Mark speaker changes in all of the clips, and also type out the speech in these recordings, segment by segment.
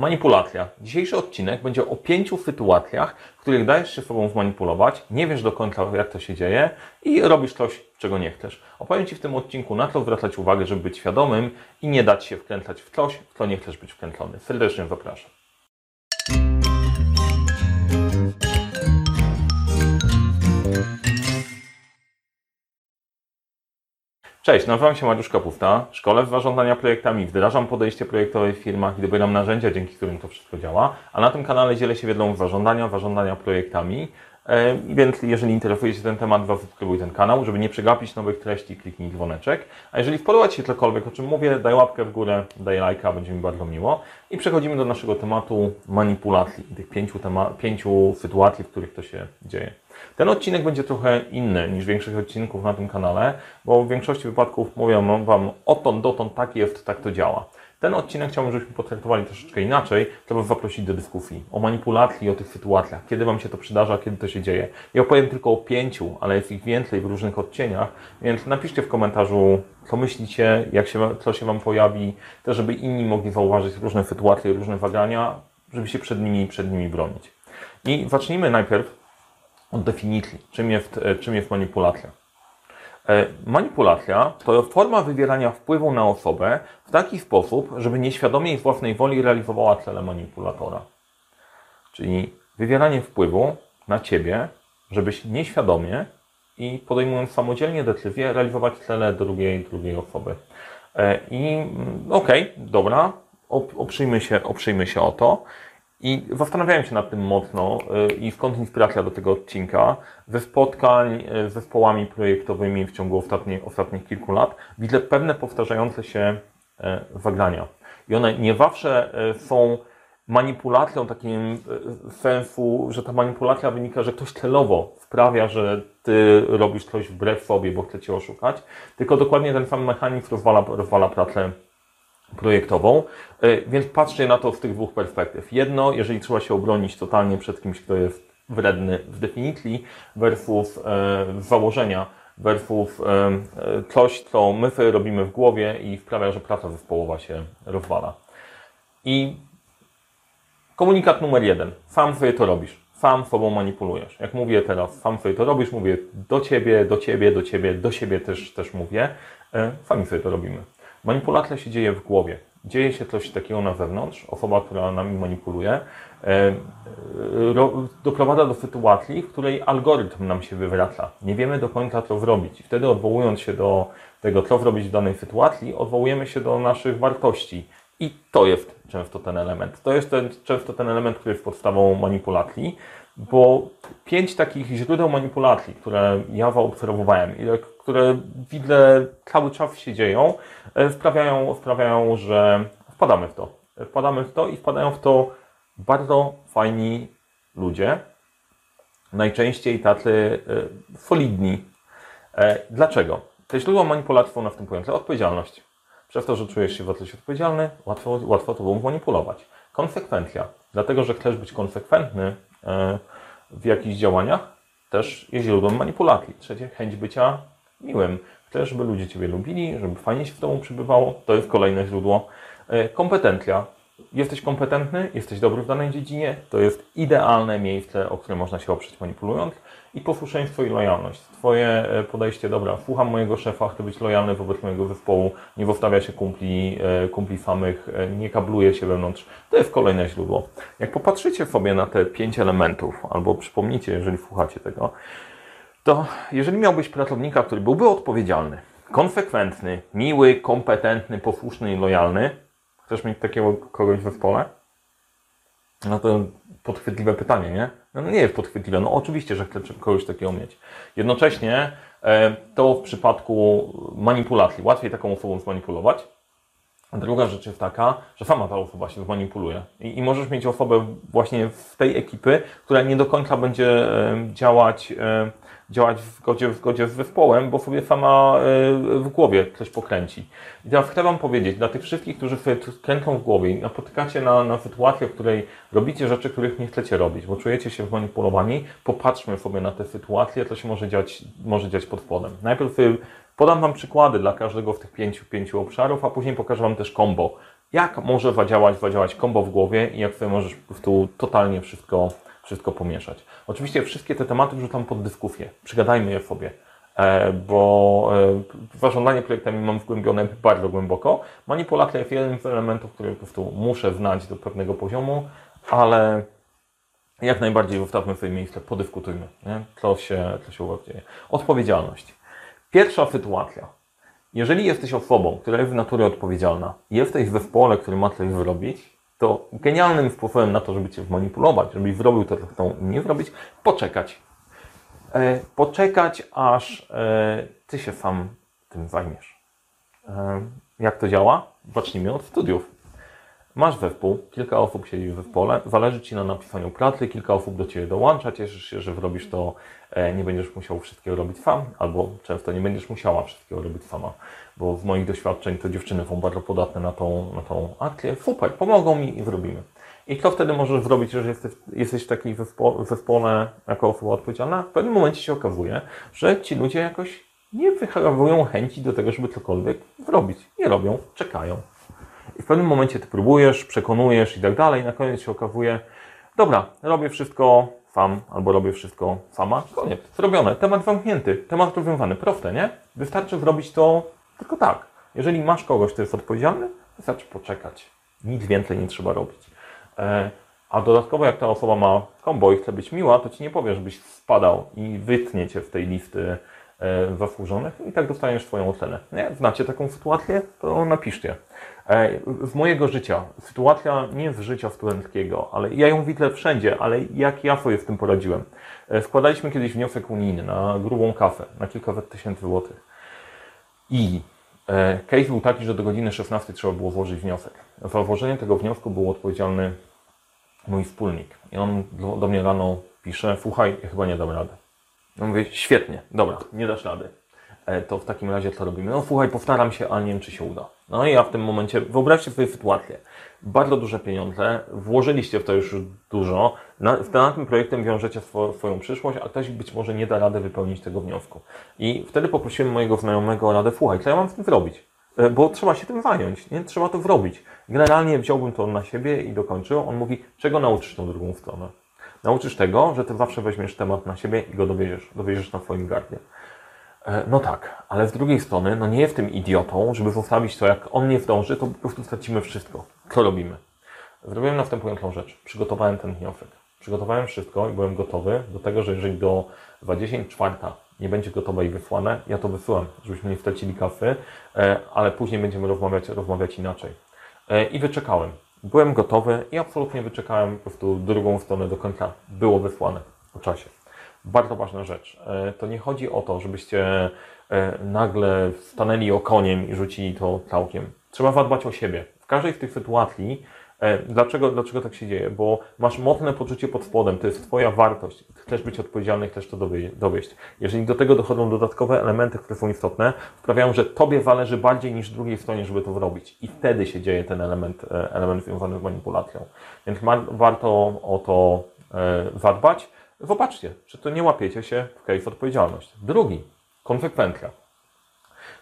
Speaker 1: Manipulacja. Dzisiejszy odcinek będzie o pięciu sytuacjach, w których dajesz się sobą zmanipulować, nie wiesz do końca jak to się dzieje i robisz coś, czego nie chcesz. Opowiem Ci w tym odcinku na co zwracać uwagę, żeby być świadomym i nie dać się wkręcać w coś, w co nie chcesz być wkręcony. Serdecznie zapraszam. Cześć, nazywam się Mariusz Kapufta. Szkole zarządzania projektami, wdrażam podejście projektowe w firmach i dobieram narzędzia, dzięki którym to wszystko działa. A na tym kanale dzielę się wiedzą zarządzania, zarządzania projektami. E, więc jeżeli interesuje się ten temat, zasubskrybuj ten kanał, żeby nie przegapić nowych treści, kliknij dzwoneczek. A jeżeli podoba Ci się cokolwiek, o czym mówię, daj łapkę w górę, daj lajka, będzie mi bardzo miło. I przechodzimy do naszego tematu manipulacji, tych pięciu, tema- pięciu sytuacji, w których to się dzieje. Ten odcinek będzie trochę inny niż większość odcinków na tym kanale, bo w większości wypadków mówię Wam o ton dotąd tak jest, tak to działa. Ten odcinek chciałbym, żebyśmy potraktowali troszeczkę inaczej, żeby zaprosić do dyskusji o manipulacji o tych sytuacjach, kiedy Wam się to przydarza, kiedy to się dzieje. Ja opowiem tylko o pięciu, ale jest ich więcej w różnych odcieniach, więc napiszcie w komentarzu, co myślicie, jak się, co się Wam pojawi, też żeby inni mogli zauważyć różne sytuacje, różne wagania, żeby się przed nimi, przed nimi bronić. I zacznijmy najpierw od definicji, czym jest, czym jest manipulacja. E, manipulacja to forma wywierania wpływu na osobę w taki sposób, żeby nieświadomie i z własnej woli realizowała cele manipulatora. Czyli wywieranie wpływu na ciebie, żebyś nieświadomie i podejmując samodzielnie decyzję, realizować cele drugiej, drugiej osoby. E, I mm, okej, okay, dobra, oprzyjmy się, oprzyjmy się o to. I zastanawiałem się nad tym mocno y, i skąd inspiracja do tego odcinka. Ze spotkań y, z zespołami projektowymi w ciągu ostatnich, ostatnich kilku lat widzę pewne powtarzające się zagrania. I one nie zawsze y, są manipulacją takim sensu, że ta manipulacja wynika, że ktoś celowo sprawia, że ty robisz coś wbrew sobie, bo chce cię oszukać, tylko dokładnie ten sam mechanizm rozwala, rozwala pracę projektową, e, więc patrzcie na to z tych dwóch perspektyw. Jedno, jeżeli trzeba się obronić totalnie przed kimś, kto jest wredny w definicji, versus e, założenia, versus e, coś, co my sobie robimy w głowie i sprawia, że praca zespołowa się rozwala. I komunikat numer jeden. Sam sobie to robisz. Sam sobą manipulujesz. Jak mówię teraz, sam sobie to robisz, mówię do ciebie, do ciebie, do ciebie, do siebie też, też mówię. Sami sobie to robimy. Manipulacja się dzieje w głowie. Dzieje się coś takiego na zewnątrz, osoba, która nami manipuluje, e, doprowadza do sytuacji, w której algorytm nam się wywraca. Nie wiemy do końca, co zrobić. I wtedy odwołując się do tego, co zrobić w danej sytuacji, odwołujemy się do naszych wartości. I to jest często ten element. To jest ten, często ten element, który jest podstawą manipulacji, bo pięć takich źródeł manipulacji, które ja zaobserwowałem, które widzę cały czas się dzieją, e, sprawiają, sprawiają, że wpadamy w to. Wpadamy w to i wpadają w to bardzo fajni ludzie, najczęściej tacy e, solidni. E, dlaczego? Te źródła manipulacji są następujące. Odpowiedzialność. Przez to, że czujesz się w coś odpowiedzialny, łatwo, łatwo tobą manipulować. Konsekwencja. Dlatego, że chcesz być konsekwentny w jakichś działaniach, też jest źródłem manipulacji. Trzecie, chęć bycia miłym. Chcesz, żeby ludzie Ciebie lubili, żeby fajnie się w domu przybywało. To jest kolejne źródło. E, kompetencja. Jesteś kompetentny, jesteś dobry w danej dziedzinie, to jest idealne miejsce, o które można się oprzeć manipulując. I posłuszeństwo i lojalność. Twoje e, podejście, dobra, słucham mojego szefa, chcę być lojalny wobec mojego zespołu, nie wostawia się kumpli, e, kumpli samych, nie kabluje się wewnątrz. To jest kolejne źródło. Jak popatrzycie sobie na te pięć elementów, albo przypomnicie, jeżeli słuchacie tego, to jeżeli miałbyś pracownika, który byłby odpowiedzialny, konsekwentny, miły, kompetentny, posłuszny i lojalny, chcesz mieć takiego kogoś w zespole? No to podchwytliwe pytanie, nie? No nie jest podchwytliwe. No oczywiście, że chcę kogoś takiego mieć. Jednocześnie e, to w przypadku manipulacji łatwiej taką osobą zmanipulować. A druga rzecz jest taka, że sama ta osoba się zmanipuluje. I, I możesz mieć osobę właśnie w tej ekipy, która nie do końca będzie e, działać e, działać w zgodzie, w zgodzie z zespołem, bo sobie sama e, w głowie coś pokręci. I teraz chcę Wam powiedzieć, dla tych wszystkich, którzy sobie kręcą w głowie i napotykacie na, na sytuację, w której robicie rzeczy, których nie chcecie robić, bo czujecie się zmanipulowani, popatrzmy sobie na te sytuacje, co się może dziać, może dziać pod spodem. Najpierw podam Wam przykłady dla każdego z tych pięciu, pięciu obszarów, a później pokażę Wam też kombo jak może zadziałać, zadziałać kombo w głowie i jak sobie możesz po prostu totalnie wszystko, wszystko pomieszać. Oczywiście wszystkie te tematy wrzucam pod dyskusję. Przygadajmy je sobie, e, bo e, zarządzanie projektami mam wgłębione bardzo głęboko. Manipulacja jest jednym z elementów, który po prostu muszę znać do pewnego poziomu, ale jak najbardziej zostawmy sobie miejsce, podyskutujmy, nie? Co, się, co się dzieje. Odpowiedzialność. Pierwsza sytuacja. Jeżeli jesteś osobą, która jest w natury odpowiedzialna, jesteś w zespole, który ma coś zrobić, to genialnym sposobem na to, żeby Cię zmanipulować, żebyś zrobił to, co chcą nie zrobić, poczekać. E, poczekać, aż e, Ty się sam tym zajmiesz. E, jak to działa? Zacznijmy od studiów. Masz zespół, kilka osób siedzi w zespole, zależy Ci na napisaniu pracy, kilka osób do Ciebie dołącza, cieszysz się, że robisz to, e, nie będziesz musiał wszystkiego robić sam, albo często nie będziesz musiała wszystkiego robić sama, bo z moich doświadczeń to dziewczyny są bardzo podatne na tą, na tą akcję. Super, pomogą mi i zrobimy. I co wtedy możesz zrobić, jeżeli jesteś, jesteś w takiej zespo, zespole jako osoba odpowiedzialna? W pewnym momencie się okazuje, że ci ludzie jakoś nie wychowują chęci do tego, żeby cokolwiek zrobić. Nie robią, czekają. W pewnym momencie ty próbujesz, przekonujesz i tak dalej, na koniec się okazuje, dobra, robię wszystko sam, albo robię wszystko sama, koniec, zrobione, temat zamknięty, temat rozwiązany, proste, nie? Wystarczy zrobić to tylko tak. Jeżeli masz kogoś, kto jest odpowiedzialny, wystarczy poczekać. Nic więcej nie trzeba robić. E, a dodatkowo, jak ta osoba ma kombo i chce być miła, to ci nie powie, żebyś spadał i wytnie cię w tej listy zasłużonych i tak dostaniesz swoją ocenę. Nie? Znacie taką sytuację? To napiszcie. E, z mojego życia, sytuacja nie z życia studenckiego, ale ja ją widzę wszędzie, ale jak ja sobie z tym poradziłem. E, składaliśmy kiedyś wniosek unijny na grubą kafę, na kilkaset tysięcy złotych. I e, case był taki, że do godziny 16 trzeba było włożyć wniosek. Za włożenie tego wniosku był odpowiedzialny mój wspólnik. I on do mnie rano pisze, słuchaj, ja chyba nie dam rady. Ja mówię, świetnie, dobra, nie dasz rady. E, to w takim razie co robimy? No słuchaj, powtaram się, ale nie wiem, czy się uda. No i ja w tym momencie, wyobraźcie sobie sytuację. Bardzo duże pieniądze, włożyliście w to już dużo, na, na tym projektem wiążecie swo, swoją przyszłość, a ktoś być może nie da rady wypełnić tego wniosku. I wtedy poprosiłem mojego znajomego o radę, słuchaj, co ja mam z tym zrobić? E, bo trzeba się tym zająć, nie? Trzeba to zrobić. Generalnie wziąłbym to na siebie i dokończył. On mówi, czego nauczysz tą drugą stronę? Nauczysz tego, że ty zawsze weźmiesz temat na siebie i go dowieziesz, dowieziesz na swoim gardle. E, no tak, ale z drugiej strony, no nie jestem idiotą, żeby zostawić to, jak on nie zdąży, to po prostu stracimy wszystko. Co robimy? Zrobiłem następującą rzecz. Przygotowałem ten wniosek. Przygotowałem wszystko i byłem gotowy do tego, że jeżeli do 24 nie będzie gotowe i wysłane, ja to wysyłam, żebyśmy nie stracili kasy, e, ale później będziemy rozmawiać, rozmawiać inaczej. E, I wyczekałem. Byłem gotowy i absolutnie wyczekałem po prostu drugą stronę do końca. Było wysłane o czasie bardzo ważna rzecz. E, to nie chodzi o to, żebyście e, nagle stanęli okoniem i rzucili to całkiem. Trzeba zadbać o siebie. W każdej z tych sytuacji, dlaczego, dlaczego tak się dzieje? Bo masz mocne poczucie pod spodem, to jest Twoja wartość. Chcesz być odpowiedzialny, chcesz to dowieść. Jeżeli do tego dochodzą dodatkowe elementy, które są istotne, sprawiają, że Tobie zależy bardziej niż drugiej stronie, żeby to zrobić. I wtedy się dzieje ten element, element związany z manipulacją. Więc warto o to zadbać. Zobaczcie, czy to nie łapiecie się w case odpowiedzialność. Drugi, konsekwencja.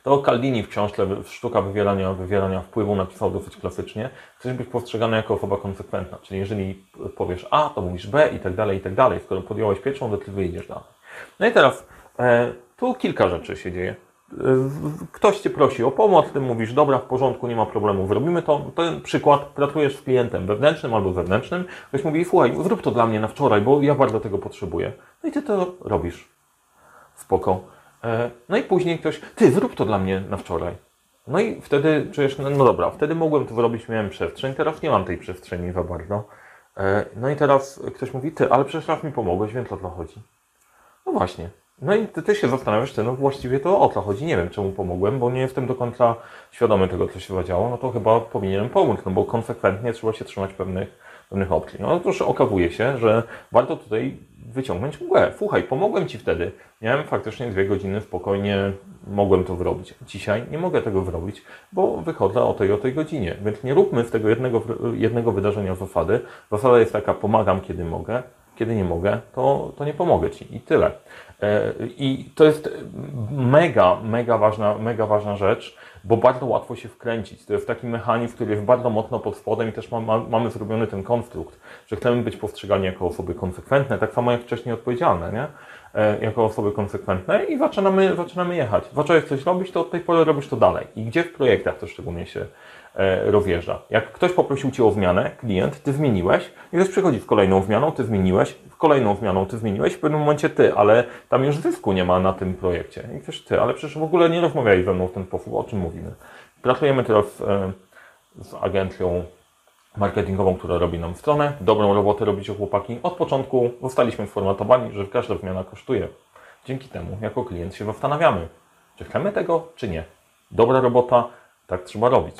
Speaker 1: To Caldini w książce Sztuka wywierania, wywierania wpływu napisał dosyć klasycznie. Chcesz być postrzegany jako osoba konsekwentna, czyli jeżeli powiesz A, to mówisz B i tak dalej, i tak dalej. Skoro podjąłeś pierwszą decyzję, idziesz dalej. No i teraz, e, tu kilka rzeczy się dzieje. Ktoś Cię prosi o pomoc, Ty mówisz, dobra, w porządku, nie ma problemu, zrobimy to. Ten przykład, pracujesz z klientem wewnętrznym albo zewnętrznym, ktoś mówi, słuchaj, zrób to dla mnie na wczoraj, bo ja bardzo tego potrzebuję. No i Ty to robisz. Spoko. E, no i później ktoś, Ty, zrób to dla mnie na wczoraj. No i wtedy czujesz, no, no dobra, wtedy mogłem to zrobić, miałem przestrzeń, teraz nie mam tej przestrzeni za bardzo. E, no i teraz ktoś mówi, Ty, ale przecież raz mi pomogłeś, więc o co chodzi? No właśnie. No i ty, ty się zastanawiasz, ty, no właściwie to o co chodzi, nie wiem czemu pomogłem, bo nie jestem do końca świadomy tego, co się zadziało, no to chyba powinienem pomóc, no bo konsekwentnie trzeba się trzymać pewnych, pewnych opcji. No otóż okazuje się, że warto tutaj wyciągnąć mgłę. Słuchaj, pomogłem Ci wtedy. Miałem faktycznie dwie godziny, spokojnie mogłem to zrobić. Dzisiaj nie mogę tego zrobić, bo wychodzę o tej o tej godzinie. Więc nie róbmy z tego jednego, jednego wydarzenia zasady. Zasada jest taka, pomagam kiedy mogę, Kiedy nie mogę, to, to nie pomogę Ci i tyle. E, I to jest mega, mega ważna, mega ważna rzecz, bo bardzo łatwo się wkręcić. To jest taki mechanizm, który jest bardzo mocno pod spodem i też ma, ma, mamy zrobiony ten konstrukt, że chcemy być postrzegani jako osoby konsekwentne, tak samo jak wcześniej odpowiedzialne, nie? E, jako osoby konsekwentne i zaczynamy, zaczynamy jechać. Zacząłeś coś robić, to od tej pory robisz to dalej. I gdzie w projektach to szczególnie się e, rozjeżdża. Jak ktoś poprosił Cię o zmianę, klient, Ty zmieniłeś i ktoś przychodzi z kolejną zmianą, Ty zmieniłeś, w kolejną zmianą Ty zmieniłeś, w pewnym momencie Ty, ale tam już zysku nie ma na tym projekcie. I ktoś Ty, ale przecież w ogóle nie rozmawiali ze mną w ten sposób, o czym mówimy. Pracujemy teraz e, z agencją marketingową, która robi nam stronę. Dobrą robotę robicie chłopaki. Od początku zostaliśmy sformatowani, że każda zmiana kosztuje. Dzięki temu, jako klient się zastanawiamy, czy chcemy tego, czy nie. Dobra robota, tak trzeba robić.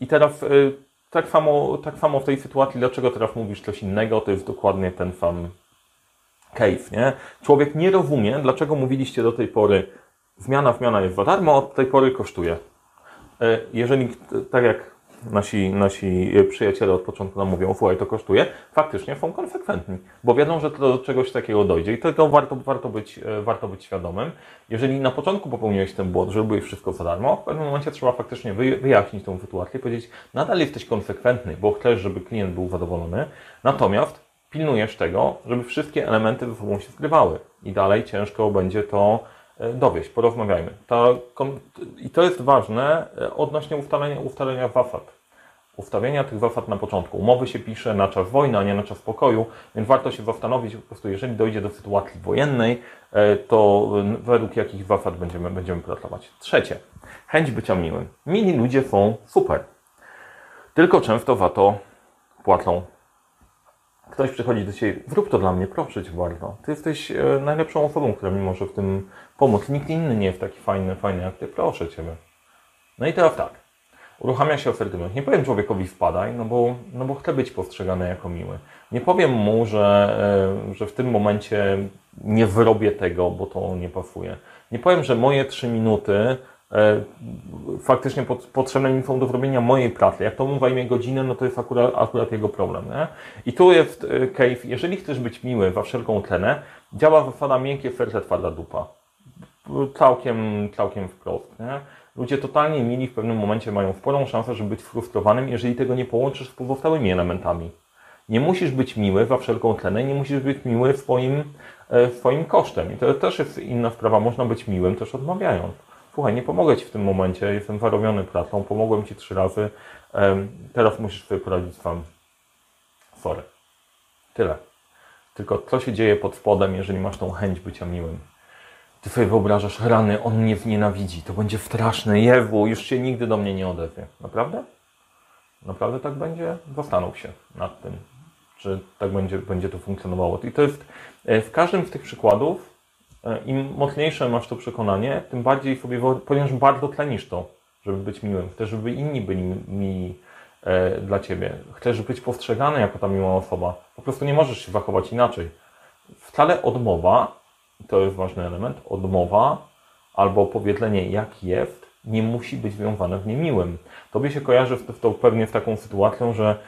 Speaker 1: I teraz e, tak samo, tak samo w tej sytuacji, dlaczego teraz mówisz coś innego, to jest dokładnie ten sam case, nie? Człowiek nie rozumie, dlaczego mówiliście do tej pory zmiana, zmiana jest za darmo, od tej pory kosztuje. E, jeżeli, tak jak nasi, nasi przyjaciele od początku nam mówią, słuchaj, to kosztuje, faktycznie są konsekwentni, bo wiedzą, że to do czegoś takiego dojdzie i tego warto, warto, być, e, warto być świadomym. Jeżeli na początku popełniłeś ten błąd, że robiłeś wszystko za darmo, w pewnym momencie trzeba faktycznie wyjaśnić tą sytuację i powiedzieć, nadal jesteś konsekwentny, bo chcesz, żeby klient był zadowolony, natomiast pilnujesz tego, żeby wszystkie elementy ze sobą się zgrywały i dalej ciężko będzie to e, dowieść, porozmawiajmy. I to jest ważne e, odnośnie ustalenia, ustalenia zasad ustawienia tych zasad na początku. Umowy się pisze na czas wojny, a nie na czas pokoju, więc warto się zastanowić po prostu, jeżeli dojdzie do sytuacji wojennej, e, to według jakich zasad będziemy, będziemy pracować. Trzecie, chęć bycia miłym. Mili ludzie są super, tylko często za to płacą. Ktoś przychodzi do Ciebie, zrób to dla mnie, proszę Cię bardzo. Ty jesteś e, najlepszą osobą, która mi może w tym pomóc. Nikt inny nie jest taki fajny, fajny jak Ty, proszę Ciebie. No i teraz tak uruchamia się asertywność. Nie powiem człowiekowi wpadaj, no bo, no bo chcę być postrzegany jako miły. Nie powiem mu, że, e, że w tym momencie nie wyrobię tego, bo to nie pasuje. Nie powiem, że moje trzy minuty e, faktycznie potrzebne mi są do zrobienia mojej pracy. Jak to mu zajmie godzinę, no to jest akurat, akurat jego problem. Nie? I tu jest e, cave, jeżeli chcesz być miły za wszelką cenę, działa zasada miękkie serce, twarda dupa. Całkiem, całkiem wprost. Nie? ludzie totalnie mili w pewnym momencie mają sporą szansę, żeby być frustrowanym, jeżeli tego nie połączysz z pozostałymi elementami. Nie musisz być miły za wszelką cenę, nie musisz być miły swoim, e, swoim kosztem. I to też jest inna sprawa. Można być miłym też odmawiając. Słuchaj, nie pomogę Ci w tym momencie, jestem warowiony pracą, pomogłem Ci trzy razy, teraz musisz sobie poradzić sam. Sorry. Tyle. Tylko co się dzieje pod spodem, jeżeli masz tą chęć bycia miłym? Ty sobie wyobrażasz, rany, on mnie nienawidzi, to będzie straszne, Jewu, już się nigdy do mnie nie odezwie. Naprawdę? Naprawdę tak będzie? Zastanów się nad tym, czy tak będzie, będzie to funkcjonowało. I to jest, e, w każdym z tych przykładów, im mocniejsze masz to przekonanie, tym bardziej sobie, ponieważ bardzo tlenisz to, żeby być miłym. Chcesz, żeby inni byli mili e, dla Ciebie. Chcesz być postrzegany jako ta miła osoba. Po prostu nie możesz się zachować inaczej. Wcale odmowa to jest ważny element, odmowa albo powiedzenie jak jest, nie musi być związane z niemiłym. Tobie się kojarzy to, to pewnie z taką sytuacją, że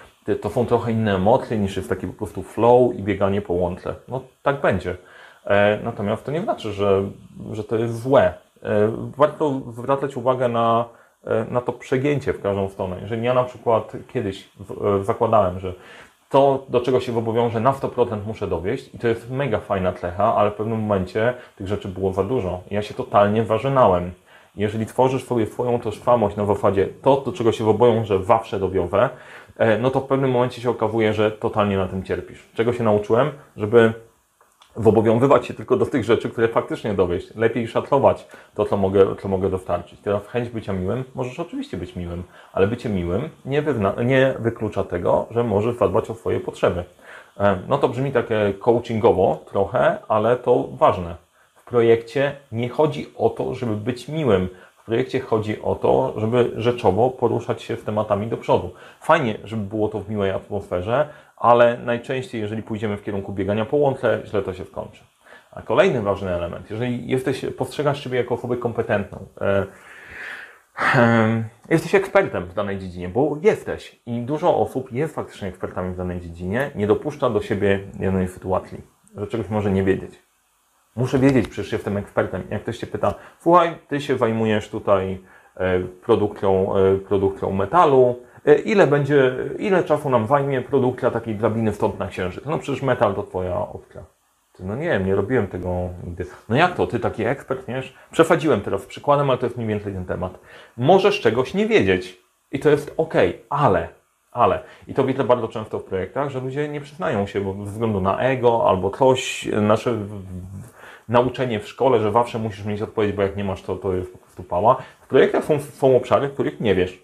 Speaker 1: to są trochę inne emocje niż jest taki po prostu flow i bieganie po łące. No tak będzie. E, natomiast to nie znaczy, że, że to jest złe. E, warto zwracać uwagę na, e, na to przegięcie w każdą stronę. Jeżeli ja na przykład kiedyś zakładałem, że to, do czego się zobowiążę, na 100% muszę dowieść i to jest mega fajna cecha, ale w pewnym momencie tych rzeczy było za dużo. Ja się totalnie warzynałem. Jeżeli tworzysz sobie swoją tożsamość na zasadzie to, do czego się zobowiążę, zawsze dowiowę, no to w pewnym momencie się okazuje, że totalnie na tym cierpisz. Czego się nauczyłem? Żeby zobowiązywać się tylko do tych rzeczy, które faktycznie dowieść. Lepiej szacować to, co mogę, co mogę dostarczyć. Teraz chęć bycia miłym, możesz oczywiście być miłym, ale bycie miłym nie, nie wyklucza tego, że możesz zadbać o swoje potrzeby. E, no to brzmi takie coachingowo trochę, ale to ważne. W projekcie nie chodzi o to, żeby być miłym. Projekcie chodzi o to, żeby rzeczowo poruszać się z tematami do przodu. Fajnie, żeby było to w miłej atmosferze, ale najczęściej, jeżeli pójdziemy w kierunku biegania po łące, źle to się skończy. A kolejny ważny element, jeżeli jesteś, postrzegasz siebie jako osobę kompetentną, e, Jesteś ekspertem w danej dziedzinie, bo jesteś i dużo osób jest faktycznie ekspertami w danej dziedzinie, nie dopuszcza do siebie jednej sytuacji, że czegoś może nie wiedzieć. Muszę wiedzieć, przecież jestem ekspertem. Jak ktoś cię pyta, słuchaj, ty się zajmujesz tutaj e, produkcją, e, produkcją metalu, e, ile będzie, ile czasu nam zajmie produkcja takiej drabiny stąd na księżyc? No przecież metal to twoja opcja. No nie wiem, nie robiłem tego nigdy. No jak to? Ty taki ekspert, wiesz? Przesadziłem teraz przykładem, ale to jest mniej więcej ten temat. Możesz czegoś nie wiedzieć i to jest ok, ale, ale, i to widzę bardzo często w projektach, że ludzie nie przyznają się, bo ze względu na ego albo coś, nasze nauczenie w szkole, że zawsze musisz mieć odpowiedź, bo jak nie masz, to, to jest po prostu pała. W projektach są, są obszary, w których nie wiesz.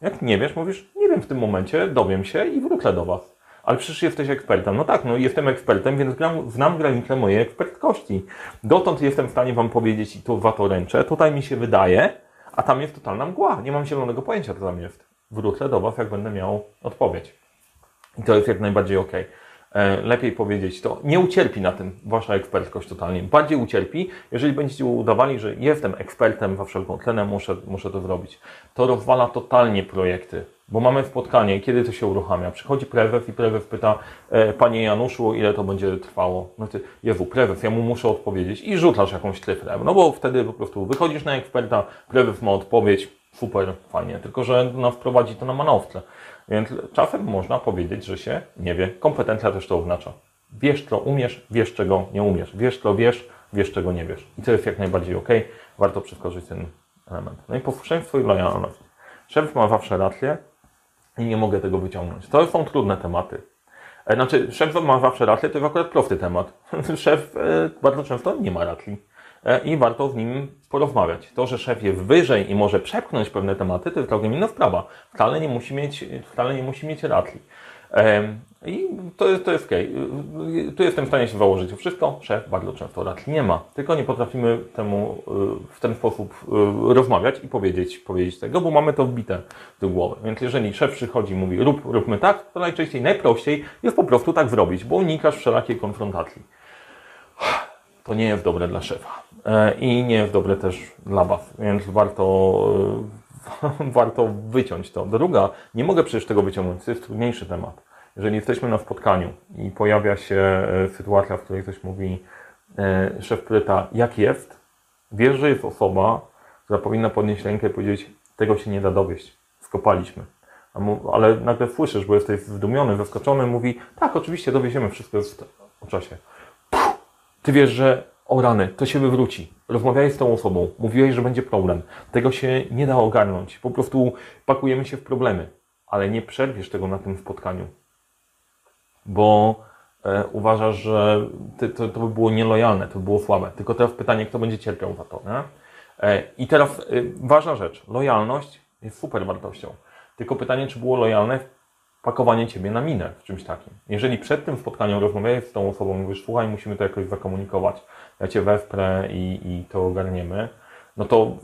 Speaker 1: Jak nie wiesz, mówisz, nie wiem w tym momencie, dowiem się i wrócę do Was. Ale przecież jesteś ekspertem. No tak, no jestem ekspertem, więc gram, znam granice mojej ekspertkości. Dotąd jestem w stanie Wam powiedzieć i tu wa to ręczę, tutaj mi się wydaje, a tam jest totalna mgła. Nie mam zielonego pojęcia, co tam jest. Wrócę do Was, jak będę miał odpowiedź. I to jest jak najbardziej ok. Lepiej powiedzieć to. Nie ucierpi na tym Wasza ekspertkość totalnie. Bardziej ucierpi, jeżeli będziecie udawali, że jestem ekspertem za wszelką cenę, muszę, muszę to zrobić. To rozwala totalnie projekty. Bo mamy spotkanie, kiedy to się uruchamia. Przychodzi prezes i prezes pyta, e, Panie Januszu, ile to będzie trwało? No ty, Jezu, prezes, ja mu muszę odpowiedzieć i rzucasz jakąś cyfrę. No bo wtedy po prostu wychodzisz na eksperta, prezes ma odpowiedź, super, fajnie, tylko że no, wprowadzi to na manowce. Więc czasem można powiedzieć, że się nie wie. Kompetencja też to oznacza. Wiesz, co umiesz, wiesz, czego nie umiesz. Wiesz, co wiesz, wiesz, czego nie wiesz. I to jest jak najbardziej ok. Warto przeskoczyć ten element. No i posłuszeństwo i lojalność. Szef ma zawsze rację i nie mogę tego wyciągnąć. To są trudne tematy. E, Znaczy, szef ma zawsze rację, to jest akurat prosty temat. Szef e, bardzo często nie ma racji i warto z nim porozmawiać. To, że szef jest wyżej i może przepchnąć pewne tematy, to jest całkiem inna sprawa. Wcale nie musi mieć, wcale nie musi mieć racji. I to jest, to jest okej. Y, Tu jestem w stanie się założyć o wszystko. Szef bardzo często racji nie ma. Tylko nie potrafimy temu y, w ten sposób rozmawiać i powiedzieć, powiedzieć tego, bo mamy to wbite do głowy. Więc jeżeli szef przychodzi i mówi rób, róbmy tak, to najczęściej, najprościej jest po prostu tak zrobić, bo unikasz wszelakiej konfrontacji. To nie jest dobre dla szefa. E, I nie jest dobre też dla Was, więc warto, e, warto wyciąć to. Druga, nie mogę przecież tego wyciągnąć, to jest trudniejszy temat. Jeżeli jesteśmy na spotkaniu i pojawia się e, sytuacja, w której ktoś mówi, szef pyta, jak jest, wiesz, że jest osoba, która powinna podnieść rękę i powiedzieć, tego się nie da dowieść, skopaliśmy. Ale nagle słyszysz, bo jesteś zdumiony, zaskoczony, mówi, tak, oczywiście dowieziemy, wszystko jest o czasie. Ty wiesz, że o rany, to się wywróci. Rozmawiałeś z tą osobą, mówiłeś, że będzie problem. Tego się nie da ogarnąć. Po prostu pakujemy się w problemy, ale nie przerwiesz tego na tym spotkaniu, bo e, uważasz, że ty, to, to by było nielojalne, to by było słabe. Tylko teraz pytanie, kto będzie cierpiał za to, nie? E, I teraz e, ważna rzecz, lojalność jest super wartością. Tylko pytanie, czy było lojalne pakowanie ciebie na minę w czymś takim. Jeżeli przed tym spotkaniem rozmawiałeś z tą osobą, mówisz, słuchaj, musimy to jakoś zakomunikować, ja cię wesprę i, i to ogarniemy, no to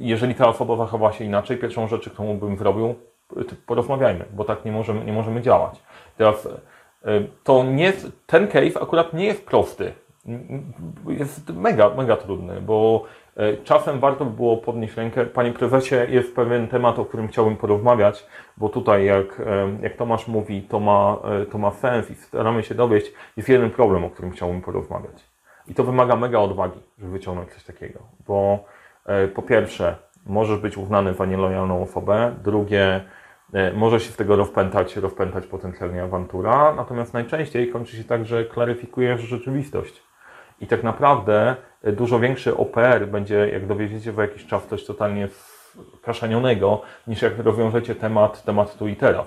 Speaker 1: jeżeli ta osoba zachowała się inaczej, pierwszą rzecz, którą bym zrobił, porozmawiajmy, bo tak nie możemy, nie możemy działać. Teraz y, to nie ten case akurat nie jest prosty. Jest mega, mega trudny, bo czasem warto by było podnieść rękę. Panie prezesie, jest pewien temat, o którym chciałbym porozmawiać, bo tutaj jak, y, jak Tomasz mówi, to ma, y, to ma sens i staramy się dowieść. Jest jeden problem, o którym chciałbym porozmawiać. I to wymaga mega odwagi, żeby wyciągnąć coś takiego, bo po pierwsze, możesz być uznany za nielojalną osobę, drugie, E, Może się z tego rozpętać, rozpętać potencjalnie awantura, natomiast najczęściej kończy się tak, że klaryfikujesz rzeczywistość. I tak naprawdę e, dużo większy OPR będzie, jak dowiedziecie za jakiś czas coś totalnie kaszanionego, niż jak rozwiążecie temat, temat tu i teraz.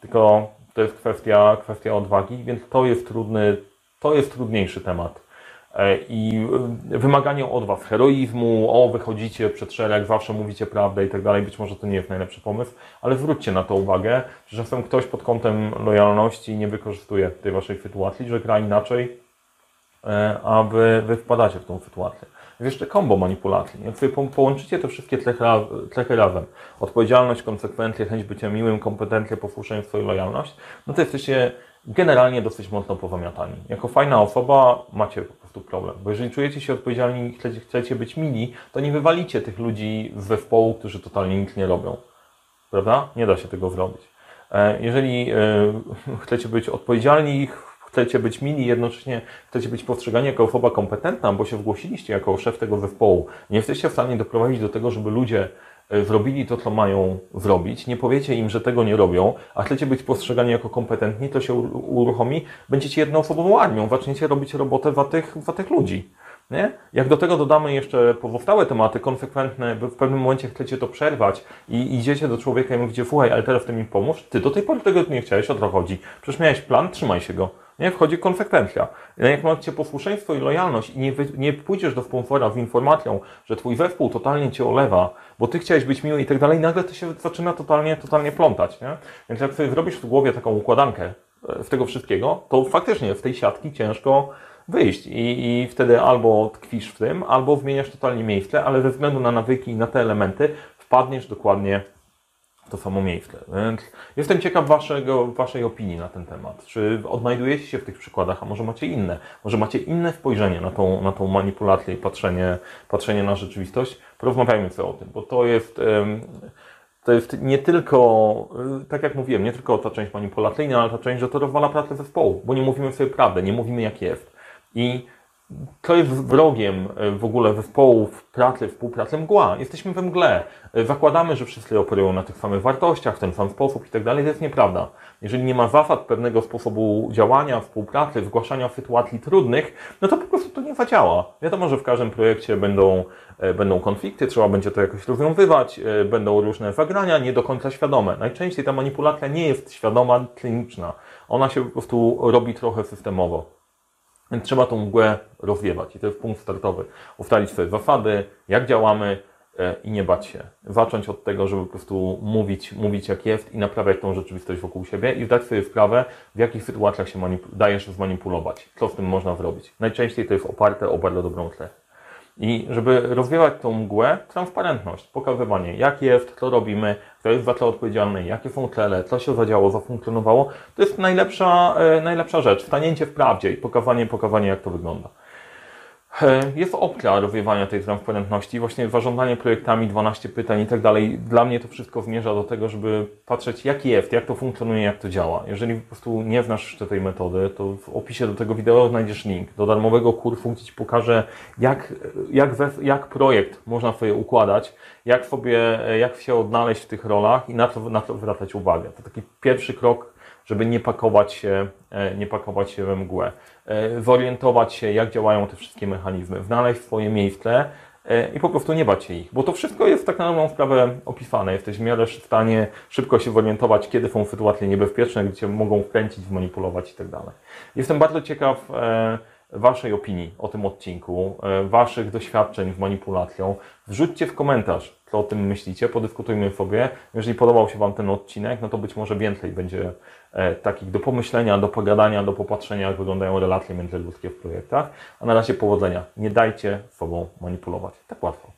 Speaker 1: Tylko to jest kwestia, kwestia odwagi, więc to jest trudny, to jest trudniejszy temat. E, I e, wymaganie od Was heroizmu, o wychodzicie przed szereg, zawsze mówicie prawdę i tak dalej, być może to nie jest najlepszy pomysł, ale zwróćcie na to uwagę, że czasem ktoś pod kątem lojalności nie wykorzystuje tej Waszej sytuacji, że gra inaczej, a Wy, wy wpadacie w tą sytuację. Jeszcze kombo manipulacji. Jak sobie po- połączycie te wszystkie cechy razem, odpowiedzialność, konsekwencje, chęć bycia miłym, kompetencje, posłuszeństwo i lojalność, no to jesteście generalnie dosyć mocno powamiatani. Jako fajna osoba macie po prostu problem, bo jeżeli czujecie się odpowiedzialni i chcecie, chcecie być mili, to nie wywalicie tych ludzi z zespołu, którzy totalnie nic nie robią. Prawda? Nie da się tego zrobić. E, Jeżeli e, chcecie być odpowiedzialni, chcecie być mili, jednocześnie chcecie być postrzegani jako osoba kompetentna, bo się zgłosiliście jako szef tego zespołu, nie jesteście w stanie doprowadzić do tego, żeby ludzie e, zrobili to, co mają zrobić, nie powiecie im, że tego nie robią, a chcecie być postrzegani jako kompetentni, to się uruchomi, będziecie jednoosobową armią, zaczniecie robić robotę za tych, za tych ludzi. Nie? Jak do tego dodamy jeszcze pozostałe tematy konsekwentne, w pewnym momencie chcecie to przerwać i idziecie do człowieka i mówicie, słuchaj, ale teraz ty mi pomóż, ty do tej pory tego nie chciałeś, o co chodzi? Przecież miałeś plan, trzymaj się go. Nie? Wchodzi konsekwencja. Jak macie posłuszeństwo i lojalność i nie, wy, nie pójdziesz do sponsora z informacją, że twój zespół totalnie cię olewa, bo ty chciałeś być miły i tak dalej, nagle to się zaczyna totalnie, totalnie plątać. Nie? Więc jak sobie zrobisz w głowie taką układankę e, z tego wszystkiego, to faktycznie w tej siatki ciężko wyjść i, i wtedy albo tkwisz w tym, albo zmieniasz totalnie miejsce, ale ze względu na nawyki i na te elementy wpadniesz dokładnie w to samo miejsce. Więc jestem ciekaw waszego, waszej opinii na ten temat. Czy odnajdujecie się w tych przykładach, a może macie inne? Może macie inne spojrzenie na tą, na tą manipulację i patrzenie, patrzenie na rzeczywistość? Porozmawiajmy sobie o tym, bo to jest... to jest nie tylko, y, tak jak mówiłem, nie tylko ta część manipulacyjna, ale ta część, że to rozwala pracę zespołu, bo nie mówimy sobie prawdę, nie mówimy jak jest. I to jest wrogiem y, w ogóle zespołów pracy, współpracy mgła. Jesteśmy we mgle. Y, Zakładamy, że wszyscy operują na tych samych wartościach, w ten sam sposób i tak dalej. To jest nieprawda. Jeżeli nie ma zasad pewnego sposobu działania, współpracy, zgłaszania sytuacji trudnych, no to po prostu to nie zadziała. Wiadomo, że w każdym projekcie będą, e, będą konflikty, trzeba będzie to jakoś rozwiązywać, e, będą różne zagrania, nie do końca świadome. Najczęściej ta manipulacja nie jest świadoma, kliniczna. Ona się po prostu robi trochę systemowo. Więc trzeba tą mgłę rozwiewać i to jest punkt startowy. Ustalić sobie zasady, jak działamy e, i nie bać się. Zacząć od tego, żeby po prostu mówić, mówić jak jest i naprawiać tą rzeczywistość wokół siebie i zdać sobie sprawę, w jakich sytuacjach się dajesz zmanipulować. Co z tym można zrobić. Najczęściej to jest oparte o bardzo dobrą cechę. I żeby rozwiewać tą mgłę, transparentność, pokazywanie jak jest, co robimy, kto jest za co odpowiedzialny, jakie są cele, co się zadziało, zafunkcjonowało, to jest najlepsza, e, najlepsza rzecz. Stanięcie w prawdzie i pokazanie, pokazanie jak to wygląda. E, Jest opcja rozwiewania tej transparentności, właśnie zarządzanie projektami, 12 pytań i tak dalej. Dla mnie to wszystko zmierza do tego, żeby patrzeć jak jest, jak to funkcjonuje, jak to działa. Jeżeli po prostu nie znasz jeszcze tej metody, to w opisie do tego wideo znajdziesz link do darmowego kursu, gdzie Ci pokażę jak, jak, jak projekt można sobie układać, jak sobie, jak się odnaleźć w tych rolach i na co, na co zwracać uwagę. To taki pierwszy krok żeby nie pakować się, e, nie pakować się we mgłę. E, Zorientować się, jak działają te wszystkie mechanizmy, znaleźć swoje miejsce e, i po prostu nie bać się ich, bo to wszystko jest tak na dobrą sprawę opisane. Jesteś w miarę w stanie szybko się zorientować, kiedy są sytuacje niebezpieczne, gdzie cię mogą wkręcić, tak dalej. Jestem bardzo ciekaw e, Waszej opinii o tym odcinku, e, Waszych doświadczeń z manipulacją. Wrzućcie w komentarz, co o tym myślicie, podyskutujmy sobie. Jeżeli podobał się Wam ten odcinek, no to być może więcej będzie e, takich do pomyślenia, do pogadania, do popatrzenia, jak wyglądają relacje międzyludzkie w projektach. A na razie powodzenia. Nie dajcie sobą manipulować. Tak łatwo.